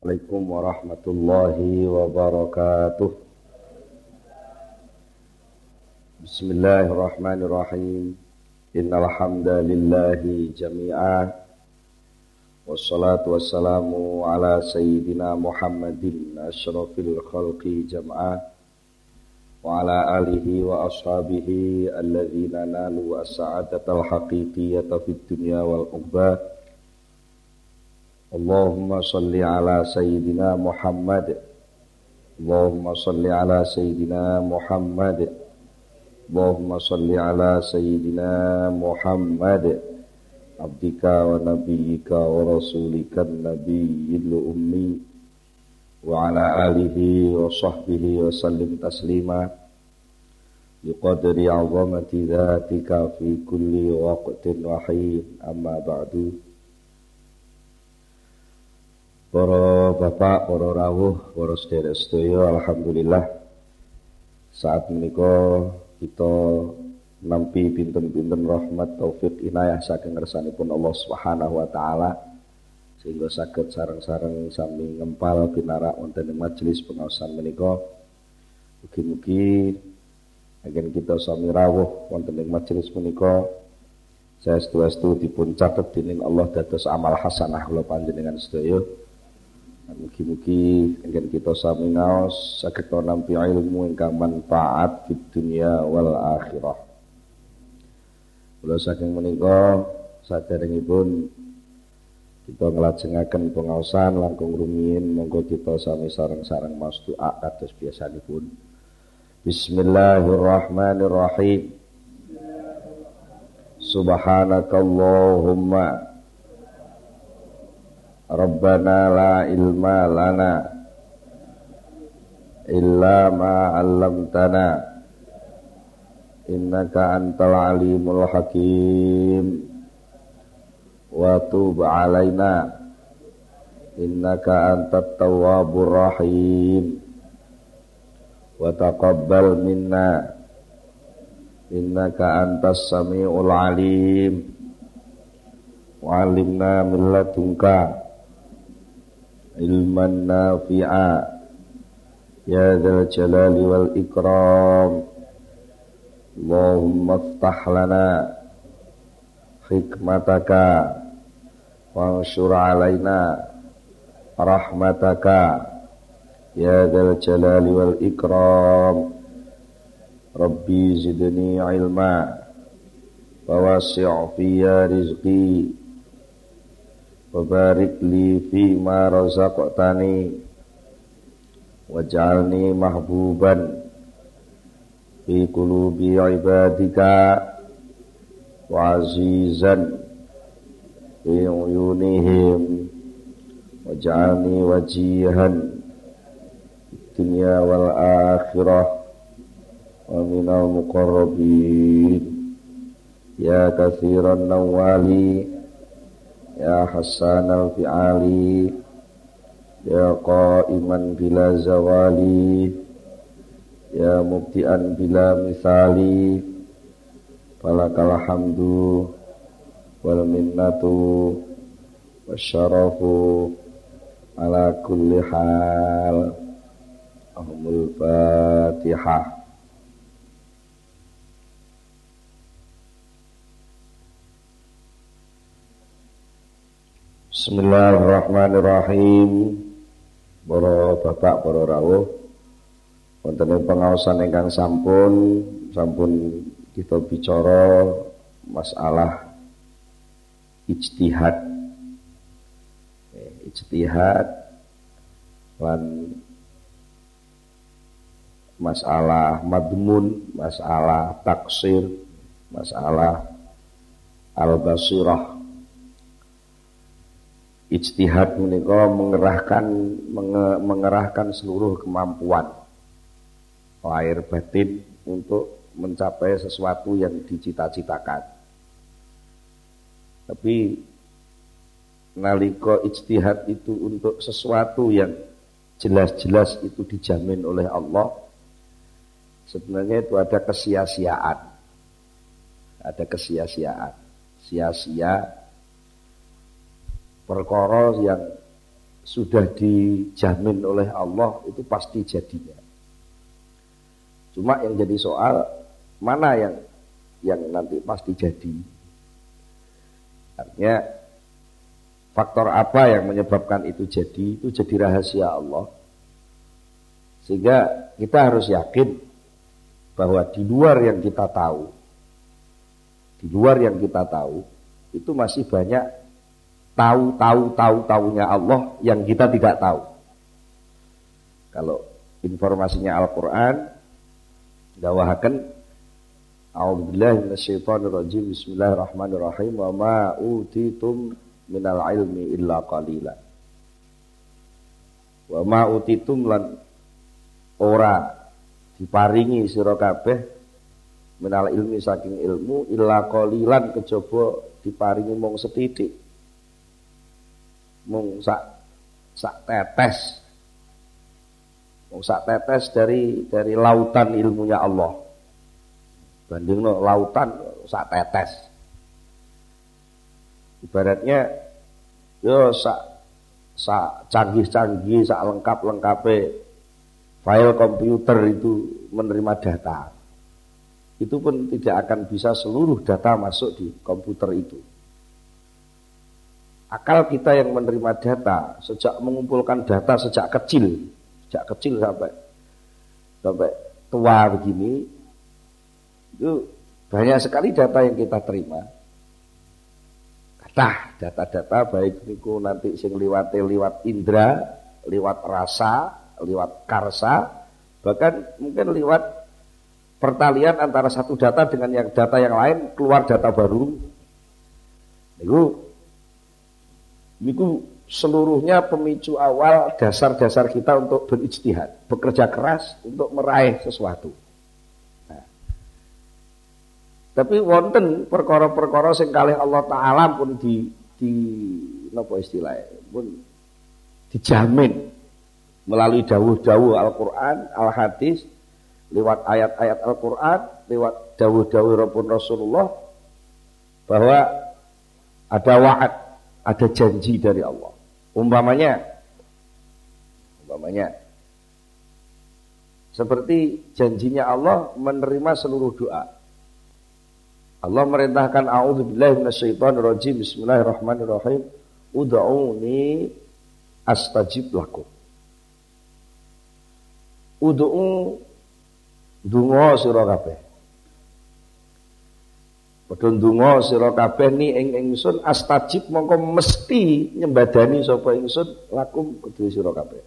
Assalamualaikum warahmatullahi wabarakatuh. Bismillahirrahmanirrahim. Innal hamdalillahi jami'a. Wassalatu wassalamu ala sayyidina Muhammadin asyrafil khalqi jam'a wa ala alihi wa ashabihi alladhina nalu as-sa'adatal haqiqiyata fid dunya wal uqbah اللهم صل على سيدنا محمد. اللهم صل على سيدنا محمد. اللهم صل على سيدنا محمد. عبدك ونبيك ورسولك النبي الأمي. وعلى آله وصحبه وسلم تسليما. بقدر عظمة ذاتك في كل وقت وحين. أما بعد. Para bapak, para rawuh, para sedherek sedaya, alhamdulillah saat menika kita nampi pinten-pinten rahmat taufik inayah saking ngersanipun Allah Subhanahu wa taala sehingga saged sareng-sareng sami ngempal pinarak wonten ing majelis pengawasan menika. Mugi-mugi agen kita sami rawuh wonten ing majelis menika saya setu dipun catet dening Allah dados amal hasanah kula panjenengan sedaya. Mugi-mugi ingkang kita sami ngaos saged nampi ilmu ingkang manfaat di dunia wal akhirah. Kula saking menika saderengipun kita nglajengaken pengaosan langkung rumiyin monggo kita sami sareng-sareng maos doa kados biasanipun. Bismillahirrahmanirrahim. Subhanakallahumma Rabbana la ilma lana illa ma 'allamtana. Innaka antal alimul hakim. Wa tub 'alaina. Innaka antat tawwabur rahim. Wa taqabbal minna. Innaka antas samiul alim. Wa 'allimna min ladunka ilman nafi'a. Ya dzal jalali wal ikram. Allahumma lana hikmataka. Wanshur alaina rahmataka. Ya jalali wal ikram. Rabbi ilma. Wa wasi' Wabarik li fi ma razaqtani. Waj'alni mahbuban fi qulubi ibadika. Wa azizan fi uyunihim. Waj'alni wajihan dunya wal akhirah. Wa minal muqarrabin. Ya kathiran nawali Ya Hasan al-Fi'ali. Ya Qaiman bila zawali. Ya Mubtian bila misali. Falakal hamdu Wal minnatu Wasyarafu Ala kulli hal. Ahmul Bismillahirrahmanirrahim. Para bapak, para rawuh, wonten ing pengaosan ingkang sampun sampun kita bicara masalah ijtihad. Eh, ijtihad lan masalah madmun, masalah taksir, masalah al-basirah ijtihad menika mengerahkan menge, mengerahkan seluruh kemampuan lahir batin untuk mencapai sesuatu yang dicita-citakan. Tapi nalika ijtihad itu untuk sesuatu yang jelas-jelas itu dijamin oleh Allah, sebenarnya itu ada kesia-siaan. Ada kesia-siaan. Sia-sia perkara yang sudah dijamin oleh Allah itu pasti jadinya. Cuma yang jadi soal mana yang yang nanti pasti jadi. Artinya faktor apa yang menyebabkan itu jadi itu jadi rahasia Allah. Sehingga kita harus yakin bahwa di luar yang kita tahu, di luar yang kita tahu, itu masih banyak tahu tahu tahu tahunya Allah yang kita tidak tahu. Kalau informasinya Al-Qur'an dawahaken A'udzubillahi Bismillahirrahmanirrahim wa ma utitum minal ilmi illa qalila Wa ma utitum lan ora diparingi sira kabeh minal ilmi saking ilmu illa qalilan kejaba diparingi mung setitik mung sak sak tetes. Mung sak tetes dari dari lautan ilmunya Allah. Banding no, lautan sak tetes. Ibaratnya yo sak sak canggih-canggih sak lengkap-lengkape file komputer itu menerima data. Itu pun tidak akan bisa seluruh data masuk di komputer itu Akal kita yang menerima data sejak mengumpulkan data sejak kecil, sejak kecil sampai sampai tua begini, itu banyak sekali data yang kita terima. Kata data-data baik niku nanti sing liwat liwat indra, liwat rasa, liwat karsa, bahkan mungkin liwat pertalian antara satu data dengan yang data yang lain keluar data baru. Niku itu seluruhnya pemicu awal dasar-dasar kita untuk berijtihad, bekerja keras untuk meraih sesuatu. Nah. Tapi wonten perkara-perkara sing kalih Allah taala pun di di napa istilahnya pun dijamin melalui dawuh-dawuh Al-Qur'an, Al-Hadis, lewat ayat-ayat Al-Qur'an, lewat dawuh-dawuh Rasulullah bahwa ada wa'ad ada janji dari Allah. Umpamanya, umpamanya, seperti janjinya Allah menerima seluruh doa. Allah merintahkan a'udzubillahi minasyaitonirrajim bismillahirrahmanirrahim ud'uni astajib lakum. Ud'u dungo sira kabeh. Padha ndonga sira kabeh ni ing ingsun astajib mongko mesti nyembadani sapa ingsun lakum kedue sira kabeh.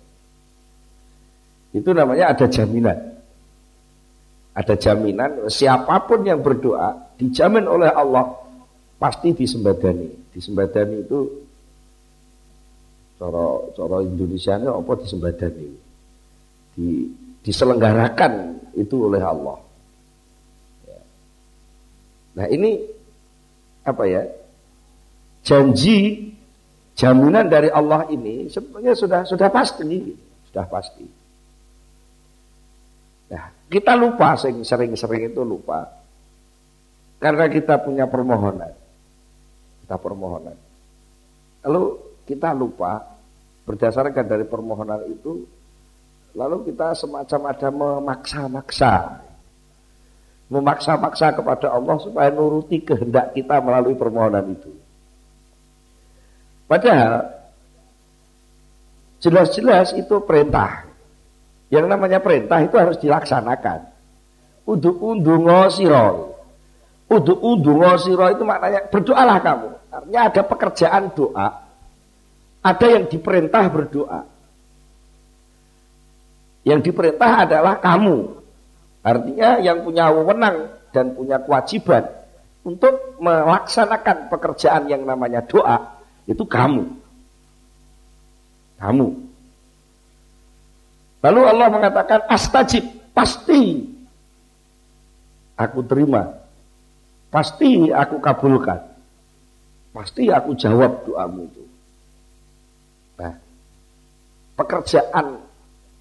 Itu namanya ada jaminan. Ada jaminan siapa pun yang berdoa dijamin oleh Allah pasti disembadani. Disembadani itu cara cara Indonesia ini apa disembadani? Di diselenggarakan itu oleh Allah. Nah ini apa ya? Janji jaminan dari Allah ini sebenarnya sudah sudah pasti, sudah pasti. Nah, kita lupa sering-sering itu lupa. Karena kita punya permohonan. Kita permohonan. Lalu kita lupa berdasarkan dari permohonan itu lalu kita semacam ada memaksa-maksa memaksa-maksa kepada Allah supaya nuruti kehendak kita melalui permohonan itu. Padahal jelas-jelas itu perintah. Yang namanya perintah itu harus dilaksanakan. Uduk undungo siro. Uduk undungo siro itu maknanya berdoalah kamu. Artinya ada pekerjaan doa. Ada yang diperintah berdoa. Yang diperintah adalah kamu Artinya yang punya wewenang dan punya kewajiban untuk melaksanakan pekerjaan yang namanya doa itu kamu. Kamu. Lalu Allah mengatakan astajib, pasti aku terima. Pasti aku kabulkan. Pasti aku jawab doamu itu. Nah, pekerjaan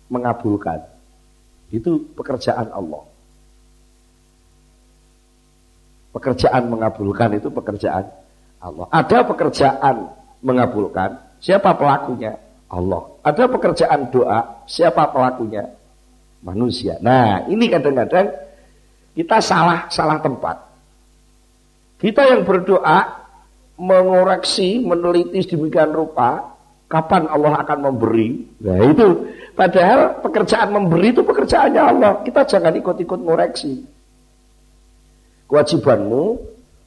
mengabulkan itu pekerjaan Allah. Pekerjaan mengabulkan itu pekerjaan Allah. Ada pekerjaan mengabulkan, siapa pelakunya? Allah. Ada pekerjaan doa, siapa pelakunya? Manusia. Nah, ini kadang-kadang kita salah salah tempat. Kita yang berdoa mengoreksi, meneliti sedemikian rupa, kapan Allah akan memberi. Nah, itu padahal pekerjaan memberi itu pekerjaannya Allah. Kita jangan ikut-ikut ngoreksi. Kewajibanmu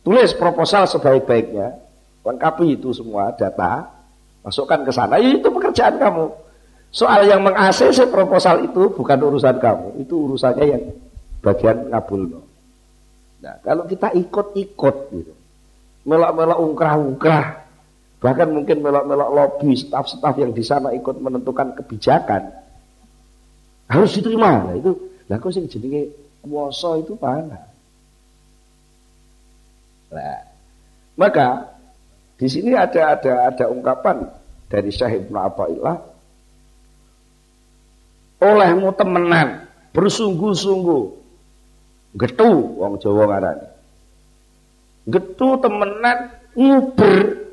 tulis proposal sebaik-baiknya, lengkapi itu semua data, masukkan ke sana. Itu pekerjaan kamu. Soal yang meng proposal itu bukan urusan kamu, itu urusannya yang bagian ngabul. Nah, kalau kita ikut-ikut gitu, melak-melak ungkrah-ungkrah, bahkan mungkin melak-melak lobby staf-staf yang di sana ikut menentukan kebijakan, harus diterima. Nah, itu, lah kok sing jenenge kuasa itu mana? Nah, maka di sini ada ada ada ungkapan dari Syekh Ibnu Athaillah olehmu temenan bersungguh-sungguh getu wong Jawa ngarani getu temenan nguber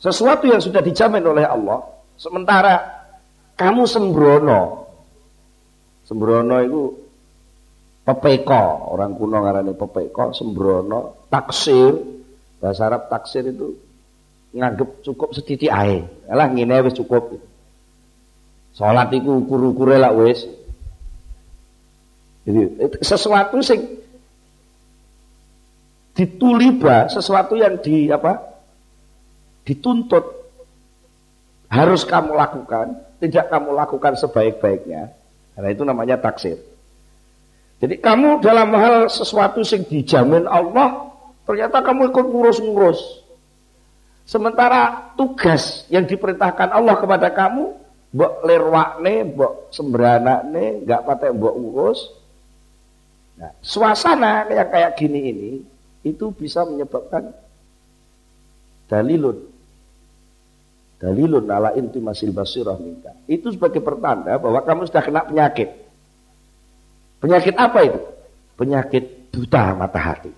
sesuatu yang sudah dijamin oleh Allah. Sementara kamu sembrono. Sembrono itu pepeko. Orang kuno ngarani pepeko sembrono taksir. Bahasa Arab taksir itu nganggep cukup sedikit air alah ngene wis cukup. Salat iku ukur-ukure lak wis. Jadi sesuatu sing dituliba, sesuatu yang di apa? Dituntut harus kamu lakukan, tidak kamu lakukan sebaik-baiknya. Karena itu namanya taksir. Jadi kamu dalam hal sesuatu yang dijamin Allah, ternyata kamu ikut ngurus-ngurus. Sementara tugas yang diperintahkan Allah kepada kamu mbok lirwakne, mbok sembranakne, enggak patek mbok urus. Nah, suasana yang kayak gini ini itu bisa menyebabkan dalilun dalilun ala masil basirah minta. Itu sebagai pertanda bahwa kamu sudah kena penyakit. Penyakit apa itu? Penyakit buta mata hati.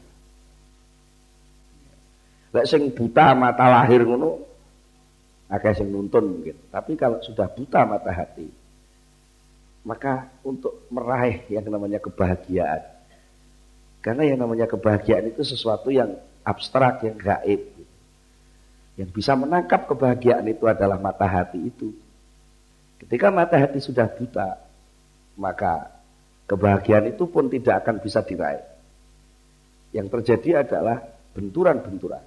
Lek sing buta mata lahir ngono akeh sing nuntun mungkin. Tapi kalau sudah buta mata hati, maka untuk meraih yang namanya kebahagiaan. Karena yang namanya kebahagiaan itu sesuatu yang abstrak, yang gaib. Yang bisa menangkap kebahagiaan itu adalah mata hati itu. Ketika mata hati sudah buta, maka kebahagiaan itu pun tidak akan bisa diraih. Yang terjadi adalah benturan-benturan.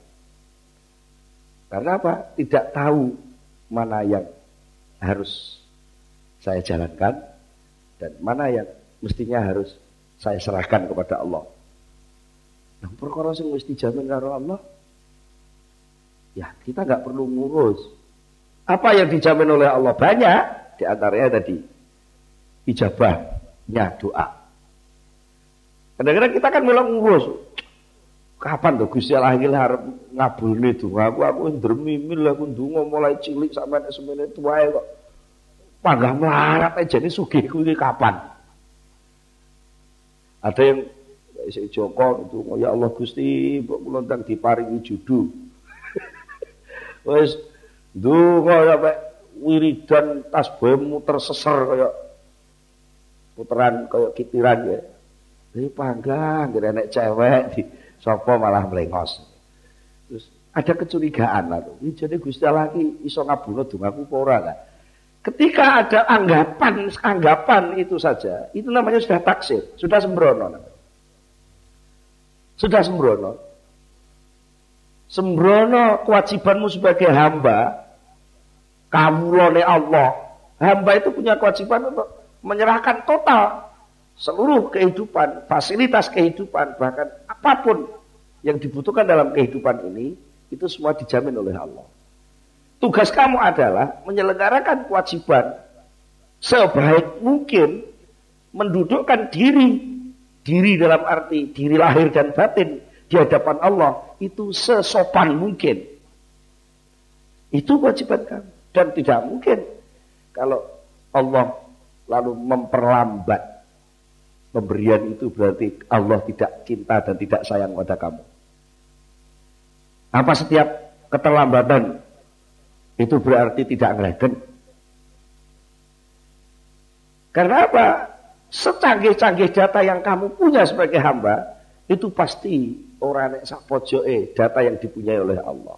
Karena apa? Tidak tahu mana yang harus saya jalankan dan mana yang mestinya harus saya serahkan kepada Allah. Nah, perkara yang mesti jamin karo Allah, ya kita nggak perlu ngurus. Apa yang dijamin oleh Allah banyak, di antaranya tadi ijabahnya doa. Kadang-kadang kita kan melok ngurus, Kapan tuh Gusti Allah iki arep ngabulne donga aku aku ndremimil aku ndonga mulai cilik sampai semene tuae kok. Panggah melarat aja nih sugihku iki kapan? Ada yang Joko itu ya Allah Gusti mbok kula diparingi judu. Wis ndonga sampai wiridan tasbih muter seser kaya puteran kaya kitiran ya. Ini panggang, kira nek cewek di Sopo malah melengos. Terus ada kecurigaan lah tuh. Jadi Gusti Allah ki iso ngabunuh dongaku apa ora kan? Ketika ada anggapan anggapan itu saja, itu namanya sudah taksir, sudah sembrono. Sudah sembrono. Sembrono kewajibanmu sebagai hamba, kawulane Allah. Hamba itu punya kewajiban untuk menyerahkan total seluruh kehidupan, fasilitas kehidupan, bahkan apa pun yang dibutuhkan dalam kehidupan ini, itu semua dijamin oleh Allah. Tugas kamu adalah menyelenggarakan kewajiban sebaik mungkin mendudukkan diri, diri dalam arti diri lahir dan batin di hadapan Allah itu sesopan mungkin. Itu kewajiban kamu dan tidak mungkin kalau Allah lalu memperlambat Pemberian itu berarti Allah tidak cinta dan tidak sayang pada kamu. Apa setiap keterlambatan itu berarti tidak ngelegen? Karena apa? Secanggih-canggih data yang kamu punya sebagai hamba, itu pasti orang yang sak pojoke data yang dipunyai oleh Allah.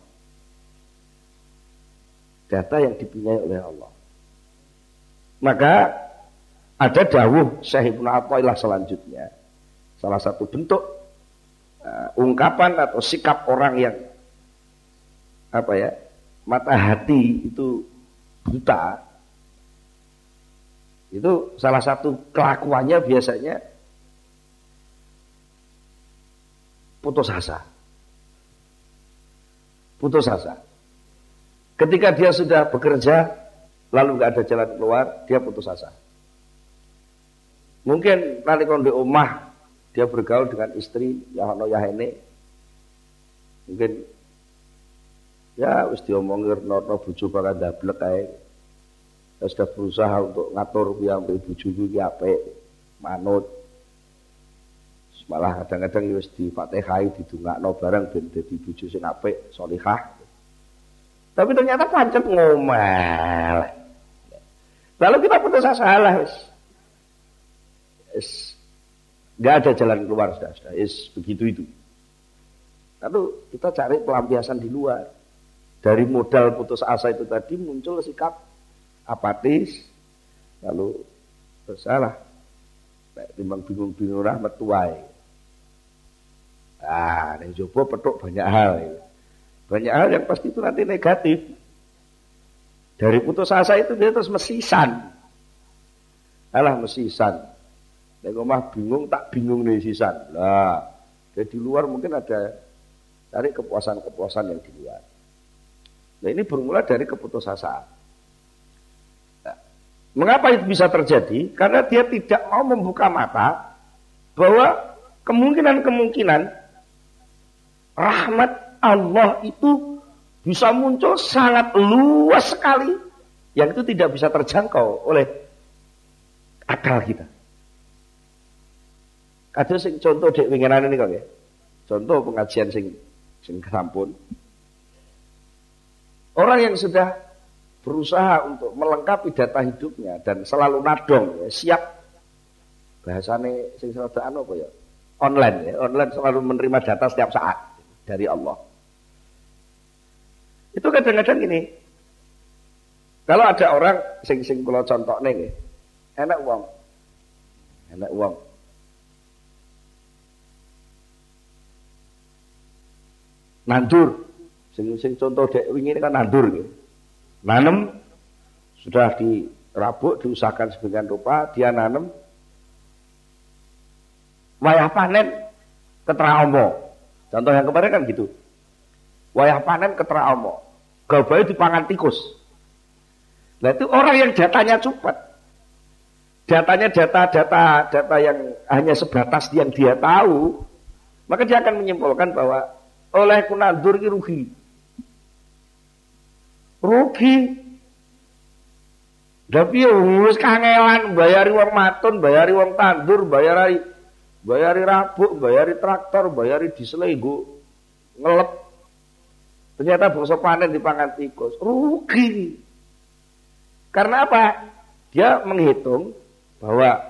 Data yang dipunyai oleh Allah. Maka ada dawuh Syekh Ibnu Athaillah selanjutnya. Salah satu bentuk uh, ungkapan atau sikap orang yang apa ya mata hati itu buta itu salah satu kelakuannya biasanya putus asa. Putus asa. Ketika dia sudah bekerja, lalu nggak ada jalan keluar, dia putus asa. Mungkin nanti kalau di rumah dia bergaul dengan istri yang ono ya ini, mungkin ya wis diomongin nono bujuk bakal dablek kayak saya sudah berusaha untuk ngatur yang cucu ki apik, manut. Malah kadang-kadang wis di Fatihah didongakno bareng ben dadi bojo sing apik, salihah. Tapi ternyata pancet ngomel. Lalu kita putus asa lah wis. Wis enggak ada jalan keluar sudah, sudah. Is begitu itu. Lalu kita cari pelampiasan di luar. Dari modal putus asa itu tadi muncul sikap apatis lalu bersalah timbang bingung-bingung rahmat tuai ah ini coba petuk banyak hal ya. banyak hal yang pasti itu nanti negatif dari putus asa itu dia terus mesisan alah mesisan Nek omah bingung tak bingung nih sisan. Lah, di luar mungkin ada cari kepuasan-kepuasan yang di luar. Nah ini bermula dari keputusasaan. Mengapa itu bisa terjadi? Karena dia tidak mau membuka mata bahwa kemungkinan-kemungkinan rahmat Allah itu bisa muncul sangat luas sekali yang itu tidak bisa terjangkau oleh akal kita. Kados sing contoh dek winginan ini kok ya. Contoh pengajian sing sing sampun. Orang yang sudah berusaha untuk melengkapi data hidupnya dan selalu nadong ya, siap bahasane sing rada anu apa ya online ya online selalu menerima data setiap saat dari Allah. Itu kadang-kadang gini. Kalau ada orang sing sing kula contohne nggih enak uang. Enak uang. Nandur. Sing sing contoh dek wingi kan nandur gitu Nanem sudah dirabuk, diusahakan sebagian rupa, dia nanem. Wayah panen ketera omo. Contoh yang kemarin kan gitu. Wayah panen ketera omo. Gabai dipangan tikus. Nah itu orang yang datanya cepat. Datanya data-data data yang hanya sebatas yang dia tahu, maka dia akan menyimpulkan bahwa oleh kunandur rugi rugi. Tapi ya wis kangelan bayari wong matun, bayari wong tandur, bayari bayari rabuk, bayari traktor, bayari diselenggo ngelep. Ternyata bangsa panen dipangan tikus, rugi. Karena apa? Dia menghitung bahwa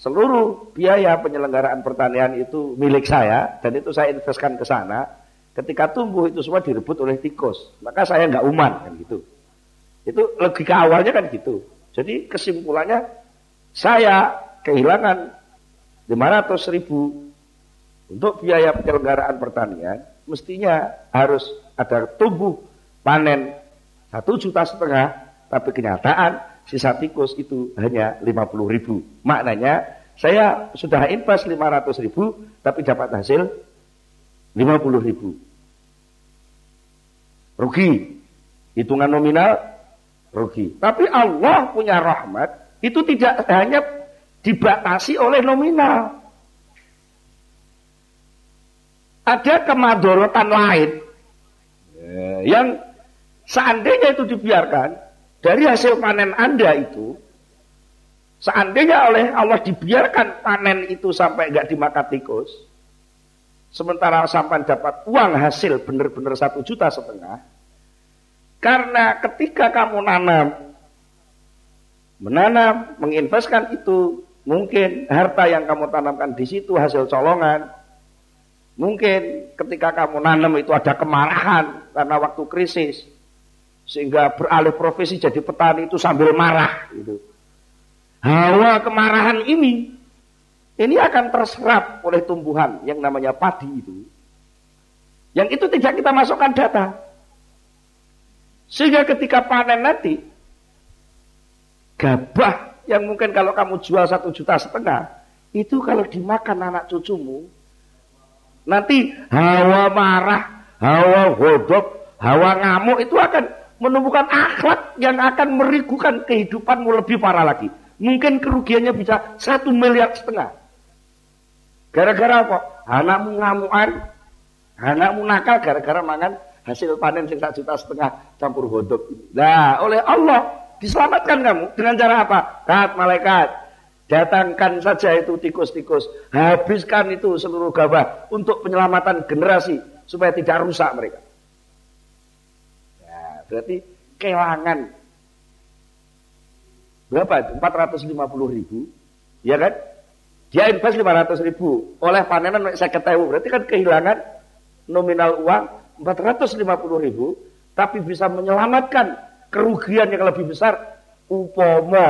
seluruh biaya penyelenggaraan pertanian itu milik saya dan itu saya investkan ke sana Ketika tumbuh itu semua direbut oleh tikus, maka saya nggak uman kan gitu. Itu logika awalnya kan gitu. Jadi kesimpulannya saya kehilangan 500 ribu untuk biaya penyelenggaraan pertanian, mestinya harus ada tumbuh panen satu juta setengah, tapi kenyataan sisa tikus itu hanya 50 ribu. Maknanya saya sudah invest 500 ribu, tapi dapat hasil 50 ribu. Rugi. Hitungan nominal rugi. Tapi Allah punya rahmat itu tidak hanya dibatasi oleh nominal. Ada kemadorotan lain yang seandainya itu dibiarkan dari hasil panen Anda itu seandainya oleh Allah dibiarkan panen itu sampai nggak dimakan tikus Sementara sampai dapat uang hasil benar-benar satu juta setengah. Karena ketika kamu nanam menanam, menginvestkan itu mungkin harta yang kamu tanamkan di situ hasil colongan. Mungkin ketika kamu nanam itu ada kemarahan karena waktu krisis sehingga beralih profesi jadi petani itu sambil marah gitu. Hawa kemarahan ini ini akan terserap oleh tumbuhan yang namanya padi itu. Yang itu tidak kita masukkan data. Sehingga ketika panen nanti gabah yang mungkin kalau kamu jual satu juta setengah itu kalau dimakan anak cucumu nanti hawa marah, hawa godok, hawa ngamuk itu akan menumbuhkan akhlak yang akan merigukan kehidupanmu lebih parah lagi. Mungkin kerugiannya bisa satu miliar setengah. Gara-gara apa? Anakmu ngamuan, anakmu nakal gara-gara mangan hasil panen sing juta setengah campur hodok. Nah, oleh Allah diselamatkan kamu dengan cara apa? Kat malaikat, datangkan saja itu tikus-tikus, habiskan itu seluruh gabah untuk penyelamatan generasi supaya tidak rusak mereka. Berarti kelangan berapa itu? 450 ribu, ya kan? Dia invest 500 ribu, oleh panenan saya ketahui, berarti kan kehilangan nominal uang 450 ribu, tapi bisa menyelamatkan kerugian yang lebih besar. Upomo,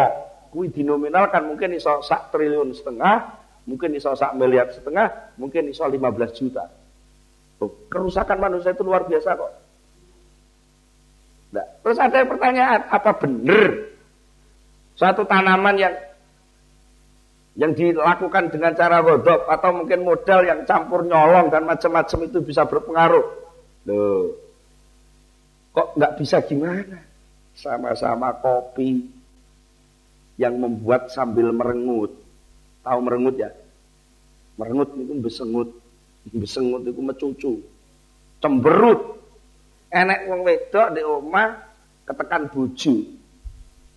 kui dinominalkan mungkin iso sak triliun setengah, mungkin iso sak miliar setengah, mungkin iso 15 juta. kerusakan manusia itu luar biasa kok. Nah, terus ada pertanyaan, apa benar suatu tanaman yang yang dilakukan dengan cara godok atau mungkin modal yang campur nyolong dan macam-macam itu bisa berpengaruh? Loh, kok nggak bisa gimana? Sama-sama kopi yang membuat sambil merengut. Tahu merengut ya? Merengut itu besengut. Besengut itu mecucu. Cemberut enek wong wedok di omah ketekan bojo.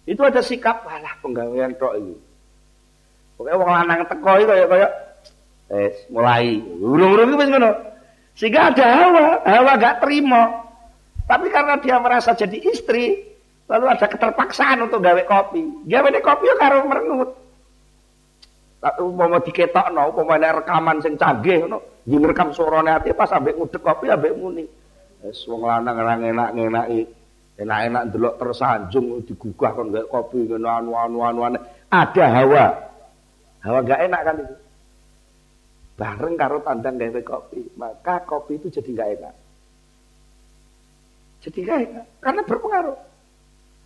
Itu ada sikap alah penggawean tok iki. Pokoke wong lanang teko iki kaya kaya eh mulai urung-urung iki wis ngono. Sehingga ada hawa, hawa gak terima. Tapi karena dia merasa jadi istri, lalu ada keterpaksaan untuk gawe kopi. Gawe kopi ya karo merengut. Umpama diketokno, umpama rekaman sing canggih ngono, rekam suarane ati pas ambek ngudek kopi ambek muni. Wis wong lanang ora enak-enaki. Enak-enak ndelok tersanjung digugah kon gak kopi ngono anu-anu anu Ada hawa. Hawa gak enak kan itu. Bareng karo tandang gawe kopi, maka kopi itu jadi gak enak. Jadi gak enak karena berpengaruh.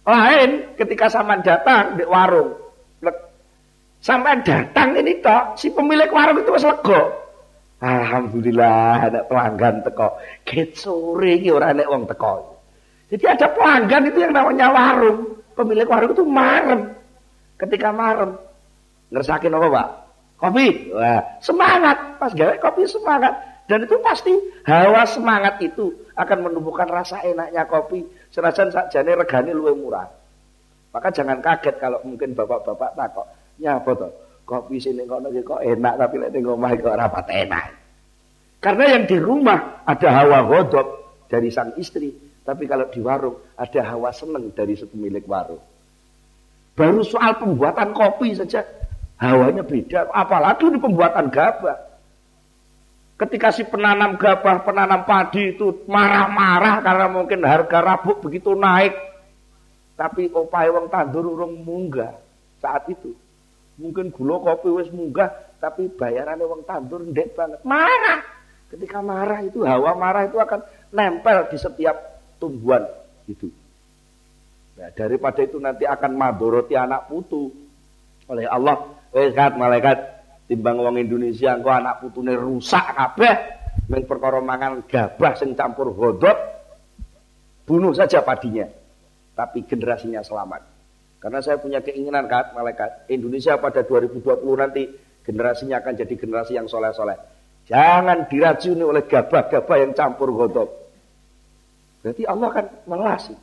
Lain ketika saman datang di warung. Sampai datang ini toh si pemilik warung itu wis. Alhamdulillah ada pelanggan teko. Ket sore iki ora nek wong teko. Jadi ada pelanggan itu yang namanya warung. Pemilik warung itu marem. Ketika marem ngersakin apa, Pak? Kopi. Wah, semangat. Pas gawe kopi semangat. Dan itu pasti hawa semangat itu akan menumbuhkan rasa enaknya kopi. Senajan sakjane regane luwih murah. Maka jangan kaget kalau mungkin bapak-bapak takok, nyapa to? kopi sini kono kok enak tapi lek ning omah kok ora enak. Karena yang di rumah ada hawa godok dari sang istri, tapi kalau di warung ada hawa seneng dari pemilik warung. Baru soal pembuatan kopi saja hawanya beda, apalagi di pembuatan gabah. Ketika si penanam gabah, penanam padi itu marah-marah karena mungkin harga rabuk begitu naik. Tapi upaya wong tandur urung munggah saat itu. Mungkin gula kopi wis munggah, tapi bayarannya wong tandur ndek banget. Marah. Ketika marah itu hawa marah itu akan nempel di setiap tumbuhan itu. Nah, daripada itu nanti akan madoroti anak putu oleh Allah. Wes malaikat timbang wong Indonesia engko anak putune rusak kabeh men perkara mangan gabah sing campur godot bunuh saja padinya. Tapi generasinya selamat. Karena saya punya keinginan kan malaikat Indonesia pada 2020 nanti generasinya akan jadi generasi yang soleh-soleh. Jangan diracuni oleh gabah-gabah yang campur godok. Berarti Allah akan melasi.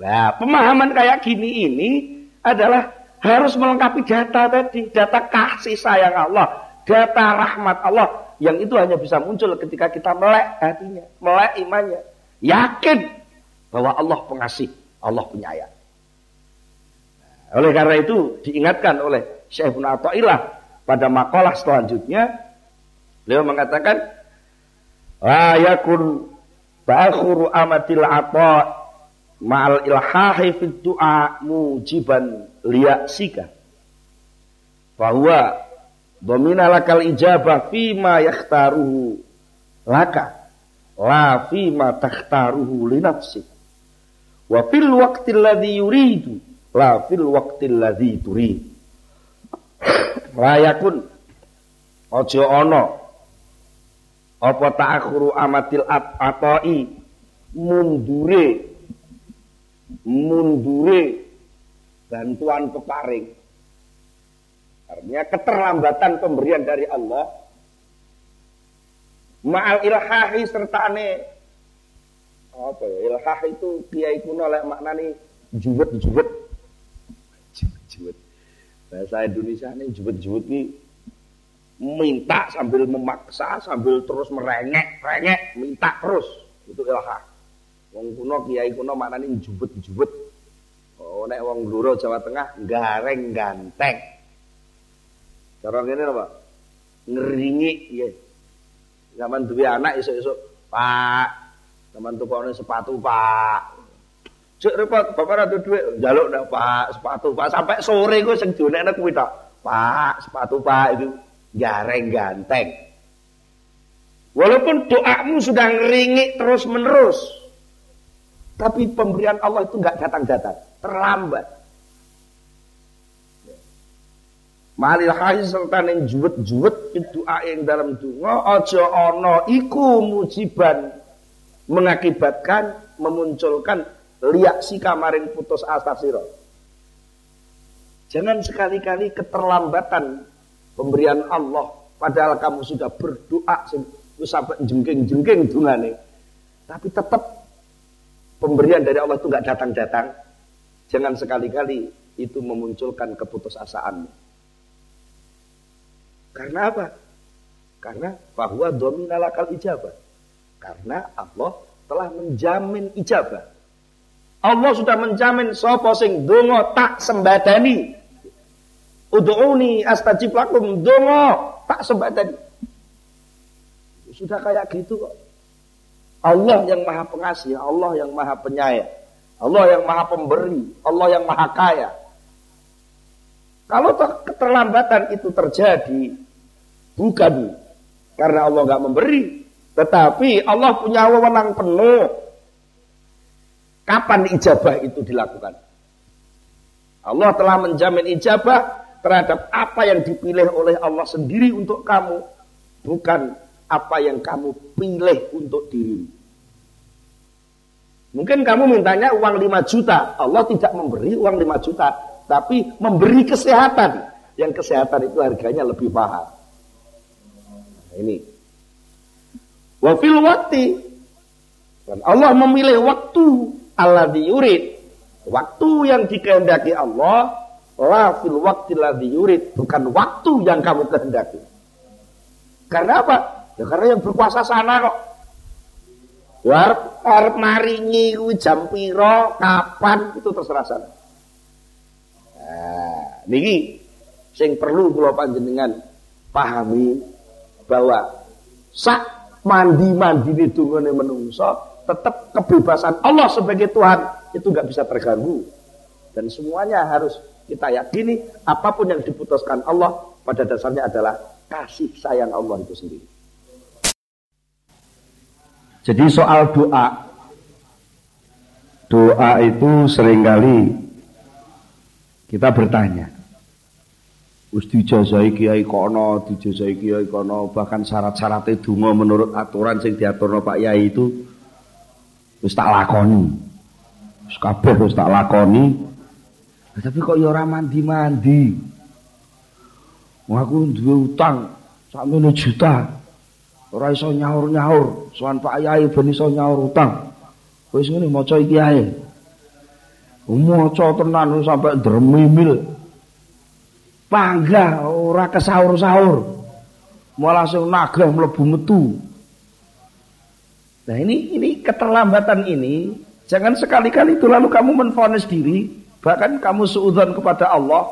Nah, pemahaman kayak gini ini adalah harus melengkapi data tadi, data kasih sayang Allah, data rahmat Allah. Yang itu hanya bisa muncul ketika kita melek hatinya, melek imannya, yakin bahwa Allah pengasih, Allah penyayang. Oleh karena itu diingatkan oleh Syekh Ibn Atta'illah pada makalah selanjutnya beliau mengatakan la yakun ta'khuru amatil ata ma'al ilhahi fid du'a mujiban liyasika bahwa domina lakal ijabah fima yakhtaruhu laka la fima takhtaruhu li nafsik wa fil waqti alladhi yuridu la fil waqtil ladzi turi layakun aja ana apa ta'akhuru amatil atoi mundure mundure bantuan peparing artinya keterlambatan pemberian dari Allah ma'al ilhahi sertane apa ya ilhah itu kiai kuno lek maknane juwet-juwet juwet Bahasa Indonesia ini juwet-juwet ini minta sambil memaksa, sambil terus merengek, rengek, minta terus. Itu ilhah. Wong kuno kiai kuno nih juwet-juwet. Oh, nek wong Bluro Jawa Tengah gareng ganteng. Cara ngene apa? Ngeringi ya. Zaman duwe anak esuk-esuk, Pak, zaman tukone sepatu, Pak. Cek repot, bapak rada duit, jaluk ndak Pak, sepatu Pak sampai sore gue sing donekne kuwi tok. Pak, sepatu Pak itu gareng ganteng. Walaupun doamu sudah ngeringik terus menerus, tapi pemberian Allah itu nggak datang-datang, terlambat. Malil serta neng juwet-juwet doa yang dalam dungo ojo ono iku mujiban mengakibatkan memunculkan liak si kamarin putus asa siro. Jangan sekali-kali keterlambatan pemberian Allah padahal kamu sudah berdoa sampai jengking-jengking dungane. Tapi tetap pemberian dari Allah itu nggak datang-datang. Jangan sekali-kali itu memunculkan keputusasaan. Karena apa? Karena bahwa dominalakal ijabah. Karena Allah telah menjamin ijabah. Allah sudah menjamin sapa sing donga tak sembadani. Ud'uni astajib lakum donga tak sembadani. Sudah kayak gitu kok. Allah yang maha pengasih, Allah yang maha penyayang. Allah yang maha pemberi, Allah yang maha kaya. Kalau keterlambatan itu terjadi, bukan karena Allah nggak memberi, tetapi Allah punya wewenang penuh Kapan ijabah itu dilakukan? Allah telah menjamin ijabah terhadap apa yang dipilih oleh Allah sendiri untuk kamu, bukan apa yang kamu pilih untuk diri. Mungkin kamu mintanya uang 5 juta, Allah tidak memberi uang 5 juta, tapi memberi kesehatan. Yang kesehatan itu harganya lebih mahal. Nah, ini. Wafil waktu. Dan Allah memilih waktu Allah diurid. Waktu yang dikehendaki Allah, la fil waktu diurid. Bukan waktu yang kamu kehendaki. Karena apa? Ya karena yang berkuasa sana kok. Ya arep maringi kuwi jam piro, kapan itu terserah sana. Nah, niki sing perlu kula panjenengan pahami bahwa sak mandi-mandi di dungane menungso tetap kebebasan Allah sebagai Tuhan itu nggak bisa terganggu dan semuanya harus kita yakini apa pun yang diputuskan Allah pada dasarnya adalah kasih sayang Allah itu sendiri. Jadi soal doa doa itu sering kali kita bertanya Wis dijazai kiai kono, dijazai kiai kono, bahkan syarat-syaratnya donga menurut aturan sing diaturno Pak Yai itu wis tak lakoni. Wis kabeh wis tak lakoni. Tapi kok ya ora mandi-mandi. Wah aku duwe utang juta. Ora iso nyaur-nyaur, sowan Pak Yai ben iso nyaur utang. Wis ngene maca iki ae. Maca tenan sampai dremimil. Pangga ora kesaur-saur. Malah sing nagah mlebu metu. Nah ini ini keterlambatan ini jangan sekali-kali itu lalu kamu menfonis diri Bahkan kamu suudzon kepada Allah.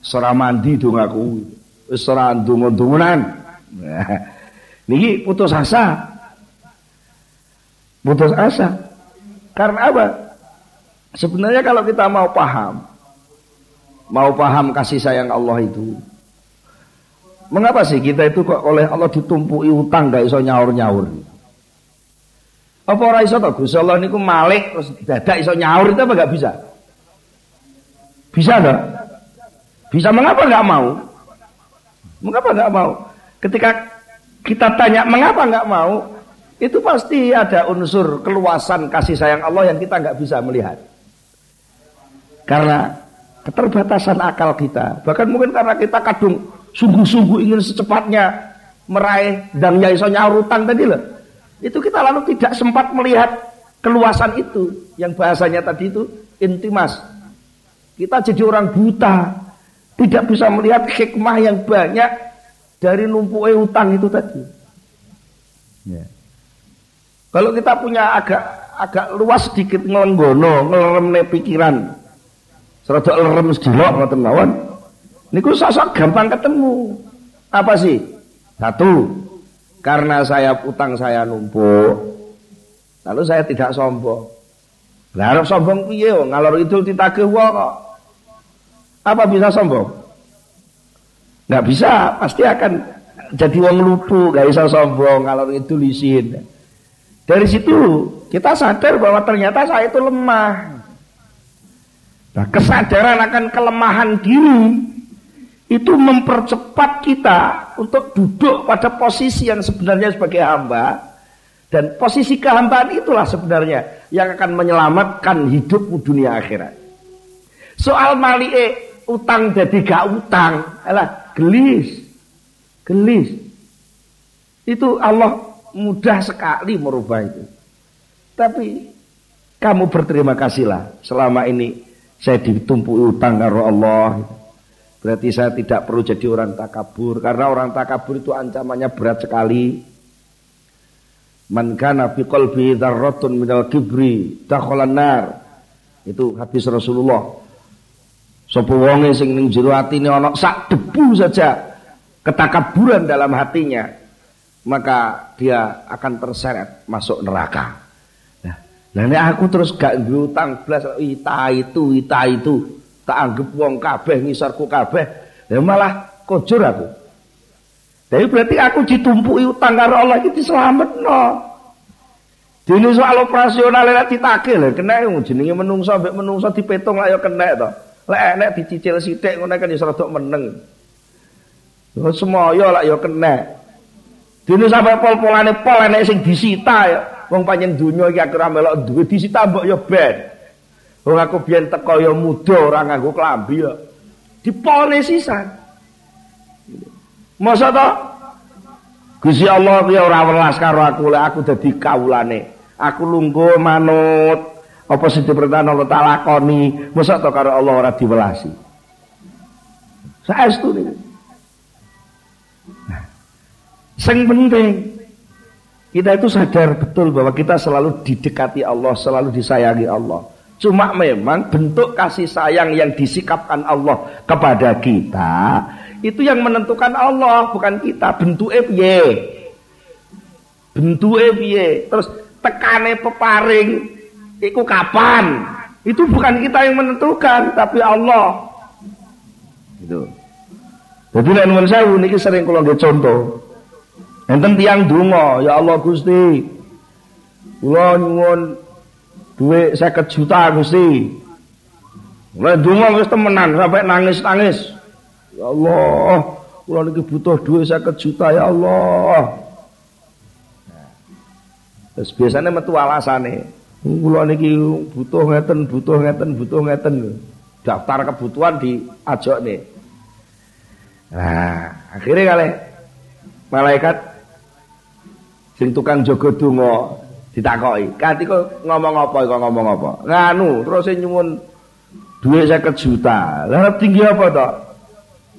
Serah mandi dong aku. Serah dungu-dungunan. Niki putus asa. Putus asa. Karena apa? Sebenarnya kalau kita mau paham, mau paham kasih sayang Allah itu, mengapa sih kita itu kok oleh Allah ditumpui utang gak iso nyaur-nyaur? Apa ora iso to Gusti Allah niku malik terus dadak iso nyaur itu apa gak bisa? Bisa enggak? Bisa mengapa nggak mau? Mengapa nggak mau? Ketika kita tanya mengapa nggak mau, itu pasti ada unsur keluasan kasih sayang Allah yang kita nggak bisa melihat. Karena keterbatasan akal kita, bahkan mungkin karena kita kadung sungguh-sungguh ingin secepatnya meraih dan iso nyaur utang tadi loh. Itu kita lalu tidak sempat melihat keluasan itu yang bahasanya tadi itu intimas kita jadi orang buta, tidak bisa melihat hikmah yang banyak dari numpuk utang itu tadi. Ya. Kalau kita punya agak agak luas sedikit ngelenggono, ngeleremne pikiran. Serada lerem sedilok ngoten mawon. Niku sosok gampang ketemu. Apa sih? Satu, karena saya utang saya numpuk. Lalu saya tidak sombong. Lah sombong piye ngalor idul ditagih kok. Apa bisa sombong? Nggak bisa, pasti akan jadi wong lupu, nggak bisa sombong kalau itu lisin. Dari situ kita sadar bahwa ternyata saya itu lemah. Nah, kesadaran akan kelemahan diri itu mempercepat kita untuk duduk pada posisi yang sebenarnya sebagai hamba dan posisi kehambaan itulah sebenarnya yang akan menyelamatkan hidup dunia akhirat. Soal malie utang jadi gak utang. Alah, gelis. Gelis. Itu Allah mudah sekali merubah itu. Tapi kamu berterima kasihlah selama ini saya ditumpu utang karo Allah. Berarti saya tidak perlu jadi orang takabur karena orang takabur itu ancamannya berat sekali. Man kana fi qalbi dzarratun minal kibri dakhalan nar. Itu hadis Rasulullah. Sapa wonge sing ning jero atine ana sak debu saja ketakaburan dalam hatinya, maka dia akan terseret masuk neraka. Nah, nah aku terus gak duwe utang blas ita itu, ita itu, tak anggap wong kabeh ngisarku kabeh, ya malah kojur aku. Tapi berarti aku ditumpuki utang karo Allah iki diselametno. Dene soal operasional lek ditagih lho kena jenenge menungso mbek menungso dipetung lah ya kena to. Lek enek dicicil sithik ngono kan iso rada meneng. Yo semoyo lak yo kena. Dene sampe pol-polane pol enek sing disita ya. Wong panjen donya iki aku ora melok duwe disita mbok yo ben. Wong aku biyen teko yo muda ora nganggo klambi yo. Dipolne sisan. Masa to? Gusti Allah ya ora welas karo aku lek aku dadi kawulane. Aku lungguh manut apa sing diperintah Allah tak lakoni, mosok to karo Allah ora diwelasi. Saestu niku. Nah, sing penting kita itu sadar betul bahwa kita selalu didekati Allah, selalu disayangi Allah. Cuma memang bentuk kasih sayang yang disikapkan Allah kepada kita itu yang menentukan Allah, bukan kita. Bentuknya piye? Bentuknya piye? Terus tekane peparing Iku kapan? Itu bukan kita yang menentukan, tapi Allah. Itu. Jadi nek nuwun sewu niki sering kula nggih contoh. Enten tiyang donga, ya Allah Gusti. Kula nyuwun duit 50 juta Gusti. Mulai donga wis temenan sampai nangis-nangis. Ya Allah, kula niki butuh duit 50 juta ya Allah. Terus biasanya metu alasane. Kula niki butuh ngeten, butuh ngeten, butuh ngeten. Daftar kebutuhan di ajok nih. Nah, akhirnya kali malaikat sing tukang jaga donga ditakoki. Kati kok ngomong apa kok ngomong apa? Nganu, terus nyuwun duit 50 juta. Lah tinggi apa to?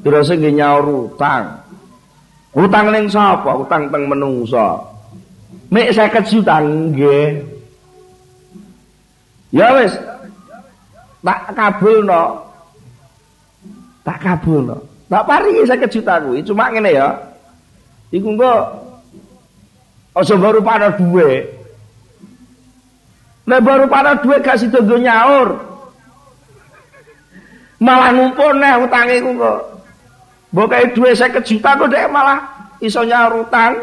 Terus nggih nyaur utang. Utang ning sapa? Utang teng menungso. Mek 50 juta nggih. Ya wis. Tak kabulno. Tak kabulno. Tak paringi 50 juta kuwi, cuma ngene ya. Iku engko aja baru pada duwe. Nek baru pada duwe gak sida nyaur. Malah ngumpul neh utange ku kok. Mbok kae duwe 50 juta kok dek malah iso nyaur utang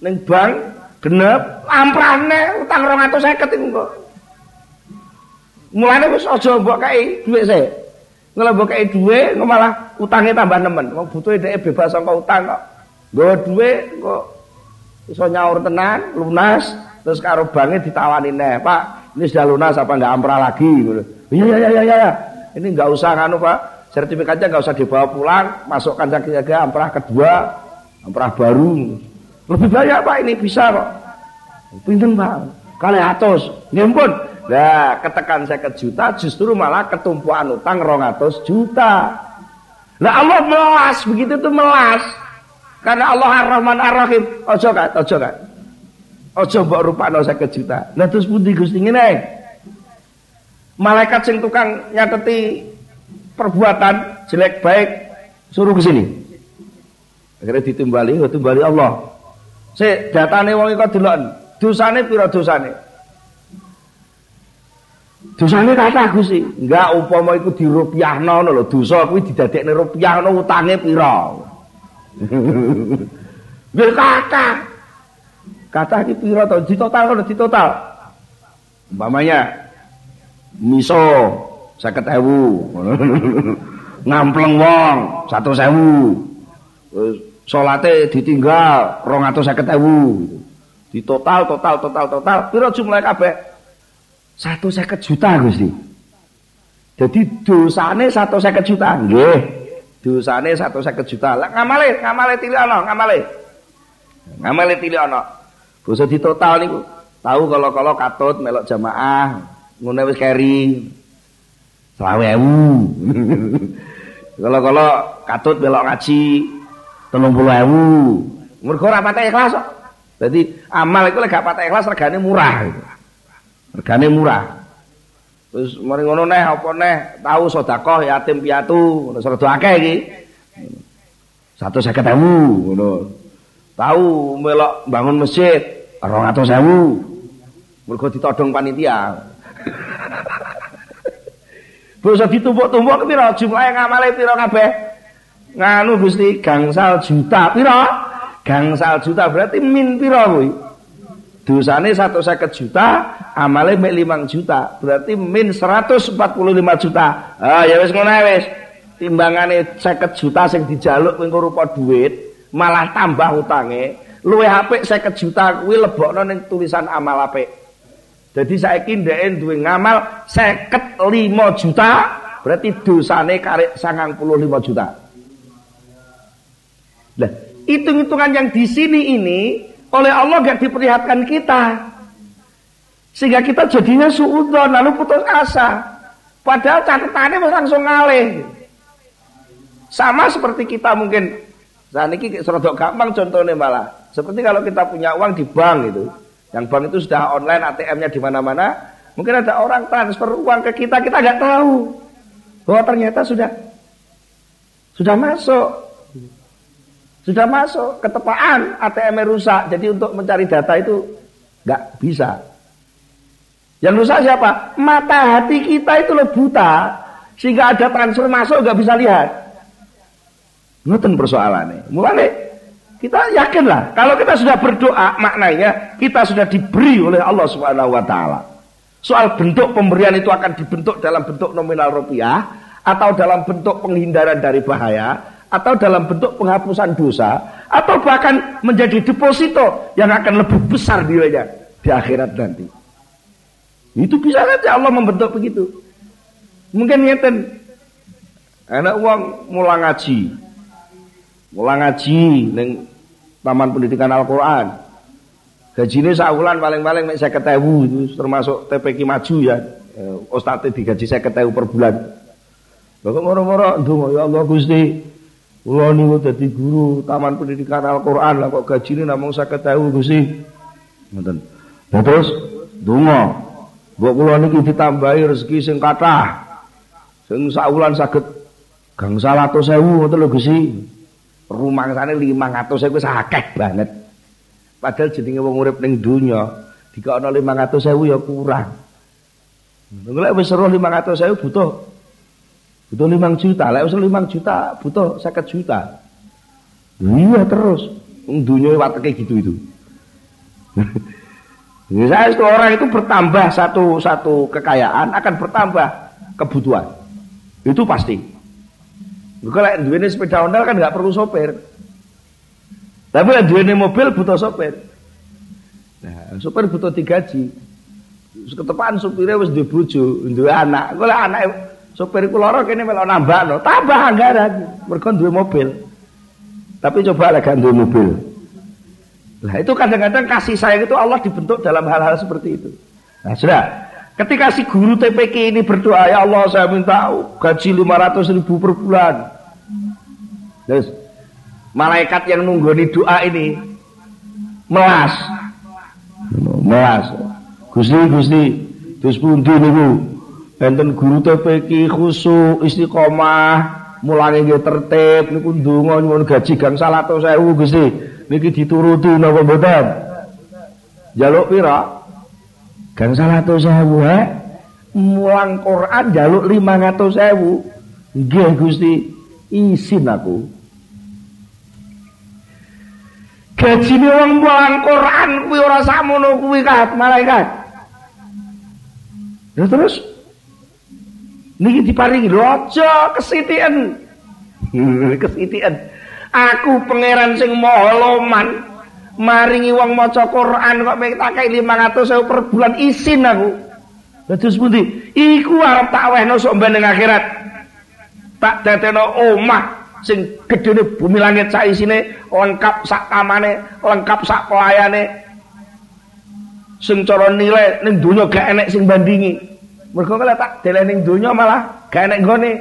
ning bank genep lamprane utang 250 iku kok. Mulane wis aja mbok kae dhuwit sik. Kalau mbok kae dhuwit malah utange tambah nemen. Wong butuhe dhek bebas saka utang kok. Nggawa dhuwit kok iso nyaur tenan, lunas, terus karo bange ditawani neh, Pak, ini sudah lunas apa enggak amprah lagi gitu. Iya iya iya iya. Ini enggak usah nganu, Pak. Sertifikatnya enggak usah dibawa pulang, masukkan saja amprah kedua, amprah baru. Lebih banyak Pak ini bisa kok. Pinten Pak. Kali atus. Nggih Nah, ketekan saya juta justru malah ketumpuan utang rongatus juta. Nah Allah melas begitu tuh melas. Karena Allah Ar-Rahman Ar-Rahim. Ojo kan, ojo kan. Ojo mbok rupakno 50 juta. Lah terus pundi Gusti ngene? Malaikat sing tukang nyateti perbuatan jelek baik suruh ke sini. Akhirnya ditimbali, oh, ditimbali Allah. Sik datane wong iku delok. Dosane pira dosane? Dosane kata Gusti, enggak upama iku dirupiahno lho, dosa kuwi didadekne rupiahno utange pira? Nggih kata. Kata iki pira to? Ditotal kok ditotal. Umpamanya miso 50.000. Ngampleng wong 100.000. Wis salate ditinggal 250.000. Ditotal total total total pira jumlah kabeh? Satu seket juta Gusti. Jadi dosane satu seket juta, nggih. Dosane satu seket juta. Lah ngamale, ngamale tili ana, ngamale. Ngamale tili ana. Basa di total niku. Tahu kalau-kalau katut melok jamaah, ngono wis keri. 20.000. Kalau-kalau katut melok ngaji 30.000. Mergo ora patah ikhlas. Dadi amal iku lek gak patah ikhlas regane murah. Regane murah. Terus mari ngono neh apa neh tahu sedekah yatim piatu ngono sedo akeh iki. 150.000 ngono. Tahu melok bangun masjid 200.000. Mergo ditodong panitia. Bisa ditumpuk-tumpuk pira jumlahe ngamale pira kabeh? Nganu Gusti gangsal juta pira? Gangsal juta berarti min pira kuwi? Dosane 150 juta, amale mek 5 juta. Berarti min 145 juta. Ah ya wis ngono wis. Timbangane 50 juta sing dijaluk kuwi rupa duit, malah tambah utange. Luwih apik 50 juta kuwi lebokno ning tulisan amal apik. Jadi saiki ndeke duwe ngamal 55 juta, berarti dosane karek 95 juta. Nah, hitung-hitungan yang di sini ini oleh Allah gak diperlihatkan kita. Sehingga kita jadinya suudon lalu putus asa. Padahal catatannya langsung ngalih. Sama seperti kita mungkin saat ini serodok gampang contohnya malah. Seperti kalau kita punya uang di bank itu. Yang bank itu sudah online ATM-nya di mana-mana. Mungkin ada orang transfer uang ke kita, kita nggak tahu. Bahwa ternyata sudah sudah masuk. Sudah masuk ketepaan ATM rusak. Jadi untuk mencari data itu nggak bisa. Yang rusak siapa? Mata hati kita itu loh buta. Sehingga ada transfer masuk nggak bisa lihat. Ngeten persoalannya. Mulai kita yakinlah kalau kita sudah berdoa maknanya kita sudah diberi oleh Allah Subhanahu wa taala. Soal bentuk pemberian itu akan dibentuk dalam bentuk nominal rupiah atau dalam bentuk penghindaran dari bahaya atau dalam bentuk penghapusan dosa atau bahkan menjadi deposito yang akan lebih besar nilainya di akhirat nanti. Itu bisa saja Allah membentuk begitu. Mungkin ngeten anak uang mulang ngaji. Mulang ngaji neng Taman Pendidikan Al-Qur'an. Gajine saulan paling-paling nek 50.000 itu termasuk TPQ maju ya. Eh, Ustadz digaji 50.000 per bulan. Bapak moro-moro ya Allah Gusti Kula niku dadi guru Taman Pendidikan Al-Qur'an lah kok gajine namung 50.000 Gusti. Ngoten. Nah, terus donga. Mbok kula niki ditambahi rezeki sing kathah. Sing saulan saged gangsal atus sewu ngoten lho Gusti. Rumangsane 500 ewu wis akeh banget. Padahal jenenge wong urip ning donya dikokno 500 sewu ya kurang. Lek wis seru 500 sewu butuh butuh 5 juta. Lek wis 5 juta butuh 50 juta. Iya terus. Donya wateke gitu itu. Misalnya orang itu bertambah satu satu kekayaan akan bertambah kebutuhan. Itu pasti. Kalau duitnya sepeda ondel kan nggak perlu sopir. Tapi duitnya mobil butuh sopir. Nah, sopir butuh digaji. Ketepaan sopirnya harus bojo, duwe anak. Kalau anak sopir iku lara kene melok no, tambah anggaran. Mergo duwe mobil. Tapi coba lagi duwe mobil. Nah, itu kadang-kadang kasih sayang itu Allah dibentuk dalam hal-hal seperti itu. Nah, sudah. Ketika si guru TPK ini berdoa, ya Allah saya minta gaji 500 ribu per bulan. Terus malaikat yang nunggu di doa ini melas, melas. Gusti Gusti, terus pundi niku? Enten guru TPK khusus istiqomah, mulane nggih tertib niku ndonga nyuwun gaji gang 100.000 Gusti. Niki dituruti napa mboten? Jaluk pira? Gang salatu sewu he? Mulang Quran jaluk lima ratus sewu. Nggih Gusti, isin aku. Gajine wong mulang Quran kuwi ora samono kuwi kat malaikat. Ya terus niki diparingi lho aja kesitian. kesitian. Aku pangeran sing maha loman maringi wong maca Quran kok tak kei 500 per bulan isin aku. Terus pundi? Iku arep tak wehno sok ben akhirat. Tak dadekno omah sing gedene bumi langit sak isine lengkap sak kamane, lengkap sak pelayane. Sing cara nilai ning donya gak enek sing bandingi. Mergo kala tak deleh ning donya malah gak enek nggone.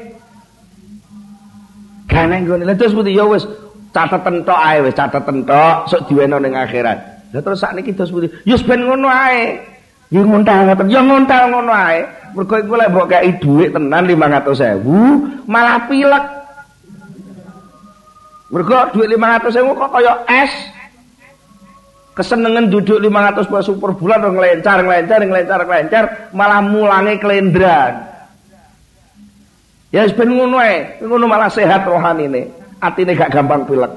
Gak enek nggone. Lah terus pundi ya wis cateten tok ae wis cateten tok sok diweno ning akhirat. Lah terus sakniki dos putih, ya ben ngono ae. Ya ngontal ngoten, ya ngontal ngono ae. Mergo iku lek mbok kei dhuwit tenan 500.000 malah pilek. Mergo dhuwit 500.000 kok kaya es. Kesenengan duduk 500 peso per bulan ngelencar ngelencar ngelencar ngelencar malah mulange kelendran. Ya ben ngono ae, ngono malah sehat rohanine atine gak gampang pilek.